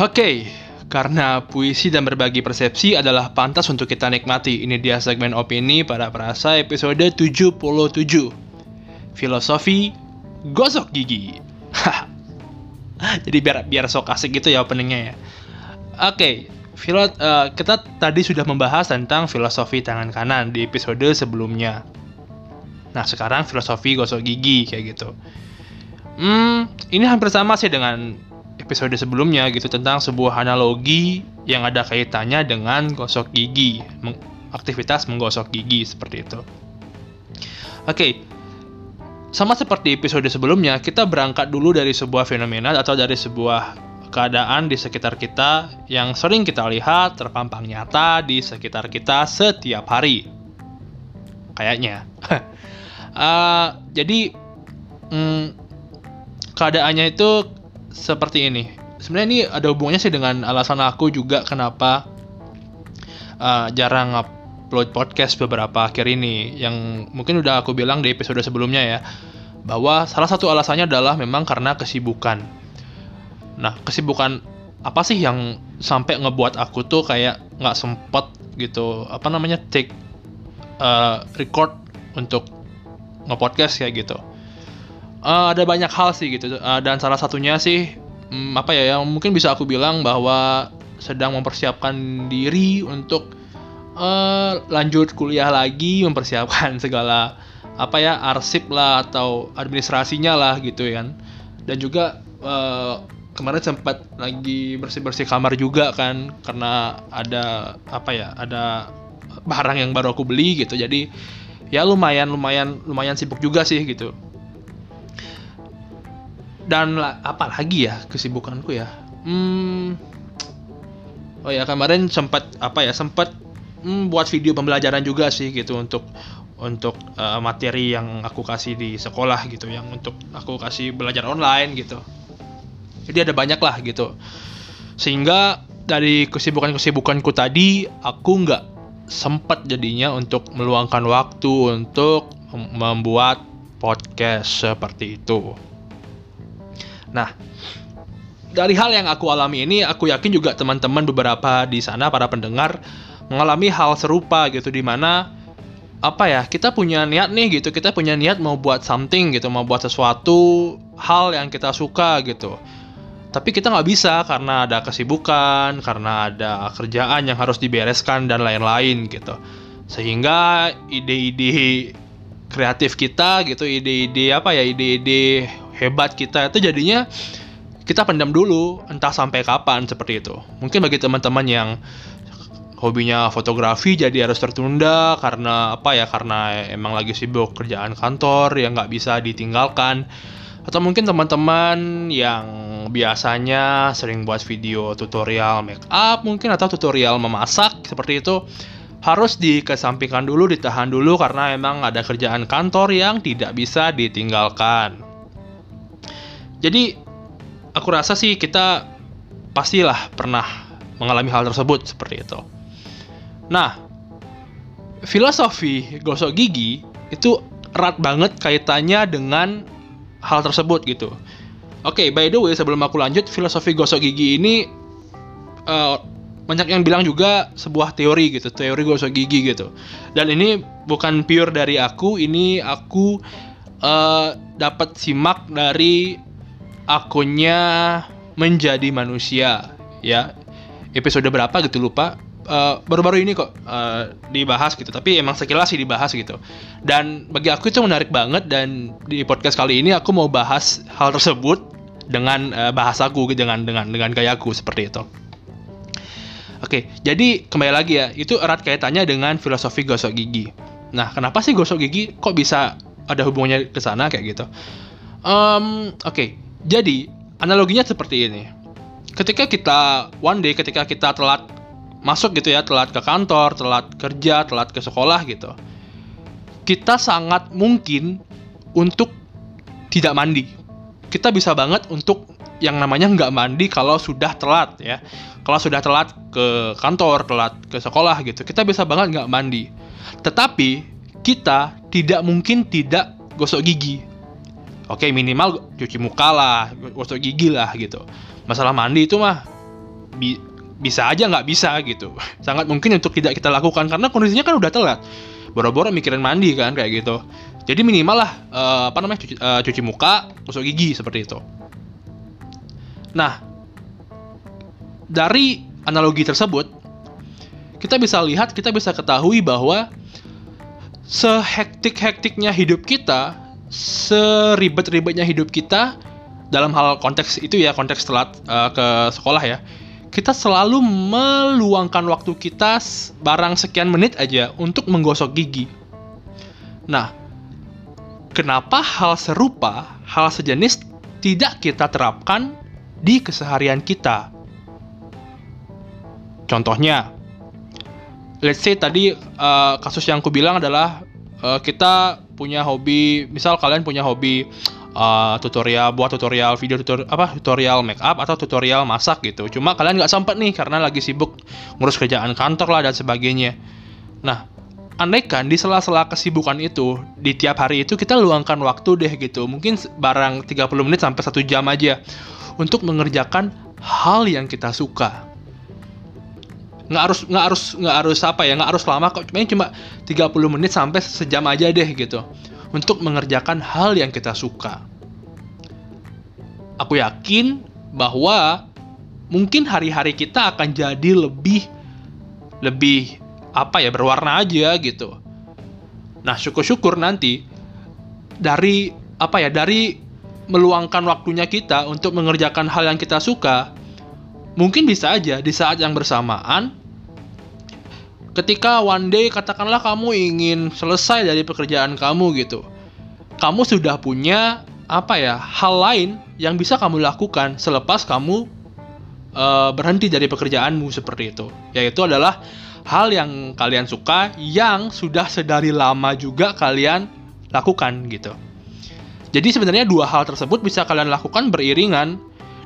Oke, karena puisi dan berbagi persepsi adalah pantas untuk kita nikmati. Ini dia segmen opini pada perasa episode 77. Filosofi gosok gigi. Jadi biar biar sok asik gitu ya openingnya ya. Oke, filo, uh, kita tadi sudah membahas tentang filosofi tangan kanan di episode sebelumnya. Nah, sekarang filosofi gosok gigi kayak gitu. Hmm, ini hampir sama sih dengan episode sebelumnya gitu tentang sebuah analogi yang ada kaitannya dengan gosok gigi, aktivitas menggosok gigi seperti itu. Oke, okay. sama seperti episode sebelumnya, kita berangkat dulu dari sebuah fenomena atau dari sebuah keadaan di sekitar kita yang sering kita lihat terpampang nyata di sekitar kita setiap hari. Kayaknya. uh, jadi, mm, keadaannya itu seperti ini. Sebenarnya ini ada hubungannya sih dengan alasan aku juga kenapa uh, jarang upload podcast beberapa akhir ini. Yang mungkin udah aku bilang di episode sebelumnya ya, bahwa salah satu alasannya adalah memang karena kesibukan. Nah, kesibukan apa sih yang sampai ngebuat aku tuh kayak nggak sempet gitu apa namanya take uh, record untuk ngepodcast kayak gitu uh, ada banyak hal sih gitu. Uh, dan salah satunya sih um, apa ya yang mungkin bisa aku bilang bahwa sedang mempersiapkan diri untuk uh, lanjut kuliah lagi mempersiapkan segala apa ya arsip lah atau administrasinya lah gitu kan. Dan juga uh, kemarin sempat lagi bersih bersih kamar juga kan karena ada apa ya ada barang yang baru aku beli gitu. Jadi ya lumayan lumayan lumayan sibuk juga sih gitu dan apa lagi ya kesibukanku ya? Hmm, oh ya kemarin sempat apa ya sempat hmm, buat video pembelajaran juga sih gitu untuk untuk uh, materi yang aku kasih di sekolah gitu yang untuk aku kasih belajar online gitu. Jadi ada banyak lah gitu. Sehingga dari kesibukan-kesibukanku tadi aku nggak sempat jadinya untuk meluangkan waktu untuk membuat podcast seperti itu. Nah, dari hal yang aku alami ini, aku yakin juga teman-teman beberapa di sana para pendengar mengalami hal serupa gitu di mana apa ya kita punya niat nih gitu kita punya niat mau buat something gitu mau buat sesuatu hal yang kita suka gitu. Tapi kita nggak bisa karena ada kesibukan karena ada kerjaan yang harus dibereskan dan lain-lain gitu. Sehingga ide-ide kreatif kita gitu ide-ide apa ya ide-ide hebat kita. Itu jadinya kita pendam dulu entah sampai kapan seperti itu. Mungkin bagi teman-teman yang hobinya fotografi jadi harus tertunda karena apa ya karena emang lagi sibuk kerjaan kantor yang nggak bisa ditinggalkan. Atau mungkin teman-teman yang biasanya sering buat video tutorial make up mungkin atau tutorial memasak seperti itu harus dikesampingkan dulu, ditahan dulu karena emang ada kerjaan kantor yang tidak bisa ditinggalkan. Jadi aku rasa sih kita pastilah pernah mengalami hal tersebut seperti itu. Nah, filosofi gosok gigi itu erat banget kaitannya dengan hal tersebut gitu. Oke, okay, by the way sebelum aku lanjut, filosofi gosok gigi ini uh, banyak yang bilang juga sebuah teori gitu, teori gosok gigi gitu. Dan ini bukan pure dari aku, ini aku uh, dapat simak dari akunnya menjadi manusia ya. Episode berapa gitu lupa. Baru baru-baru ini kok uh, dibahas gitu. Tapi emang sekilas sih dibahas gitu. Dan bagi aku itu menarik banget dan di podcast kali ini aku mau bahas hal tersebut dengan uh, bahasaku dengan dengan dengan gayaku seperti itu. Oke, jadi kembali lagi ya, itu erat kaitannya dengan filosofi gosok gigi. Nah, kenapa sih gosok gigi kok bisa ada hubungannya ke sana kayak gitu? Um, Oke, jadi, analoginya seperti ini. Ketika kita one day ketika kita telat masuk gitu ya, telat ke kantor, telat kerja, telat ke sekolah gitu. Kita sangat mungkin untuk tidak mandi. Kita bisa banget untuk yang namanya nggak mandi kalau sudah telat ya. Kalau sudah telat ke kantor, telat ke sekolah gitu, kita bisa banget nggak mandi. Tetapi kita tidak mungkin tidak gosok gigi Oke minimal cuci muka lah, gosok gigi lah gitu. Masalah mandi itu mah bi bisa aja nggak bisa gitu. Sangat mungkin untuk tidak kita lakukan karena kondisinya kan udah telat. Boro-boro mikirin mandi kan kayak gitu. Jadi minimal lah uh, apa namanya cuci, uh, cuci muka gosok gigi seperti itu. Nah dari analogi tersebut kita bisa lihat kita bisa ketahui bahwa sehektik-hektiknya hidup kita seribet-ribetnya hidup kita dalam hal konteks itu ya konteks telat uh, ke sekolah ya kita selalu meluangkan waktu kita barang sekian menit aja untuk menggosok gigi. Nah, kenapa hal serupa, hal sejenis tidak kita terapkan di keseharian kita? Contohnya, let's say tadi uh, kasus yang aku bilang adalah uh, kita punya hobi, misal kalian punya hobi uh, tutorial buat tutorial video tutorial apa tutorial make up atau tutorial masak gitu. Cuma kalian nggak sempat nih karena lagi sibuk ngurus kerjaan kantor lah dan sebagainya. Nah andaikan di sela-sela kesibukan itu di tiap hari itu kita luangkan waktu deh gitu. Mungkin barang 30 menit sampai satu jam aja untuk mengerjakan hal yang kita suka nggak harus nggak harus nggak harus apa ya nggak harus lama kok cuma cuma 30 menit sampai sejam aja deh gitu untuk mengerjakan hal yang kita suka. Aku yakin bahwa mungkin hari-hari kita akan jadi lebih lebih apa ya berwarna aja gitu. Nah, syukur-syukur nanti dari apa ya dari meluangkan waktunya kita untuk mengerjakan hal yang kita suka, mungkin bisa aja di saat yang bersamaan ketika one day katakanlah kamu ingin selesai dari pekerjaan kamu gitu kamu sudah punya apa ya hal lain yang bisa kamu lakukan selepas kamu uh, berhenti dari pekerjaanmu seperti itu. Yaitu adalah hal yang kalian suka yang sudah sedari lama juga kalian lakukan gitu. Jadi sebenarnya dua hal tersebut bisa kalian lakukan beriringan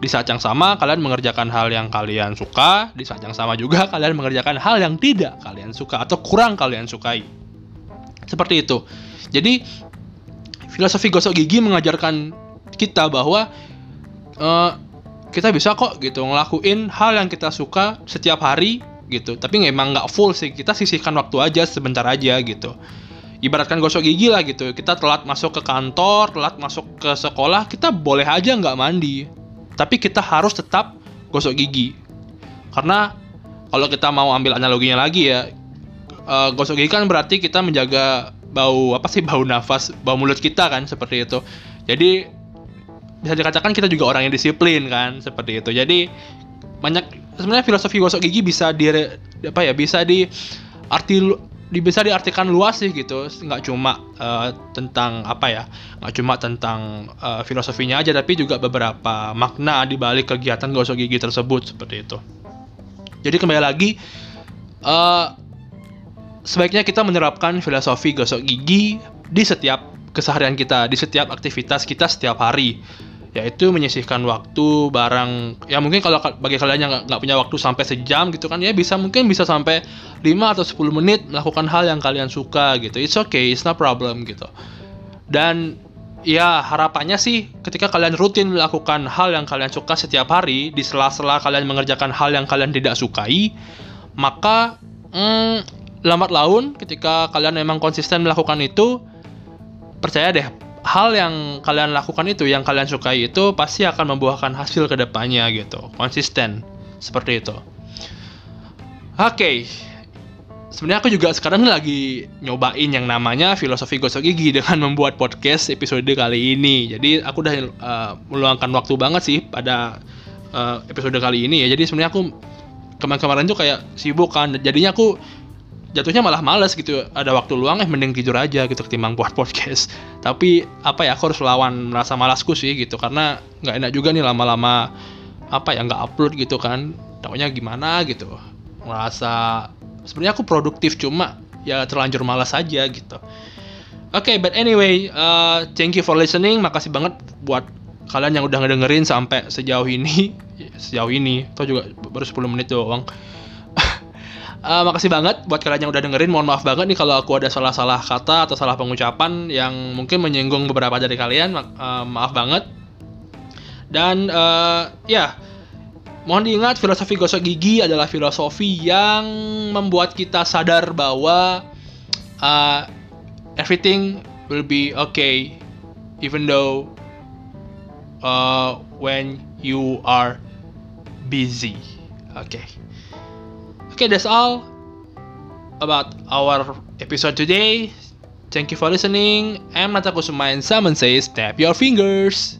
di saat yang sama kalian mengerjakan hal yang kalian suka, di saat yang sama juga kalian mengerjakan hal yang tidak kalian suka atau kurang kalian sukai. Seperti itu. Jadi filosofi gosok gigi mengajarkan kita bahwa uh, kita bisa kok gitu ngelakuin hal yang kita suka setiap hari gitu. Tapi memang nggak full sih. Kita sisihkan waktu aja sebentar aja gitu ibaratkan gosok gigi lah gitu kita telat masuk ke kantor telat masuk ke sekolah kita boleh aja nggak mandi tapi kita harus tetap gosok gigi. Karena kalau kita mau ambil analoginya lagi ya uh, gosok gigi kan berarti kita menjaga bau apa sih bau nafas bau mulut kita kan seperti itu. Jadi bisa dikatakan kita juga orang yang disiplin kan seperti itu. Jadi banyak sebenarnya filosofi gosok gigi bisa di apa ya bisa di arti bisa diartikan luas sih gitu. Nggak cuma uh, tentang apa ya nggak cuma tentang uh, filosofinya aja tapi juga beberapa makna di balik kegiatan gosok gigi tersebut seperti itu. Jadi kembali lagi uh, sebaiknya kita menerapkan filosofi gosok gigi di setiap keseharian kita di setiap aktivitas kita setiap hari yaitu menyisihkan waktu barang. Ya mungkin kalau bagi kalian yang nggak punya waktu sampai sejam gitu kan ya bisa mungkin bisa sampai 5 atau 10 menit melakukan hal yang kalian suka gitu. It's okay it's no problem gitu. Dan ya harapannya sih ketika kalian rutin melakukan hal yang kalian suka setiap hari di sela-sela kalian mengerjakan hal yang kalian tidak sukai maka hmm, lambat laun ketika kalian memang konsisten melakukan itu percaya deh hal yang kalian lakukan itu, yang kalian sukai itu pasti akan membuahkan hasil ke depannya gitu. Konsisten. Seperti itu. Oke. Okay. Sebenarnya aku juga sekarang lagi nyobain yang namanya filosofi gosok gigi dengan membuat podcast episode kali ini. Jadi aku udah uh, meluangkan waktu banget sih pada uh, episode kali ini ya. Jadi sebenarnya aku kemarin-kemarin tuh kayak sibuk kan. Jadinya aku jatuhnya malah males gitu. Ada waktu luang eh mending tidur aja gitu ketimbang buat podcast. Tapi apa ya aku harus lawan merasa malasku sih gitu. Karena nggak enak juga nih lama-lama apa ya nggak upload gitu kan. Takutnya gimana gitu. Merasa sebenarnya aku produktif cuma ya terlanjur malas aja gitu. Oke okay, but anyway uh, thank you for listening. Makasih banget buat kalian yang udah ngedengerin sampai sejauh ini. Sejauh ini atau juga baru 10 menit doang Uh, makasih banget buat kalian yang udah dengerin. Mohon maaf banget nih kalau aku ada salah-salah kata atau salah pengucapan yang mungkin menyinggung beberapa dari kalian. Uh, maaf banget. Dan uh, ya, Mohon diingat filosofi gosok gigi adalah filosofi yang membuat kita sadar bahwa uh, everything will be okay even though uh, when you are busy. Okay. Okay, that's all about our episode today. Thank you for listening. I'm Nata Kusuma and Salmon says, tap your fingers.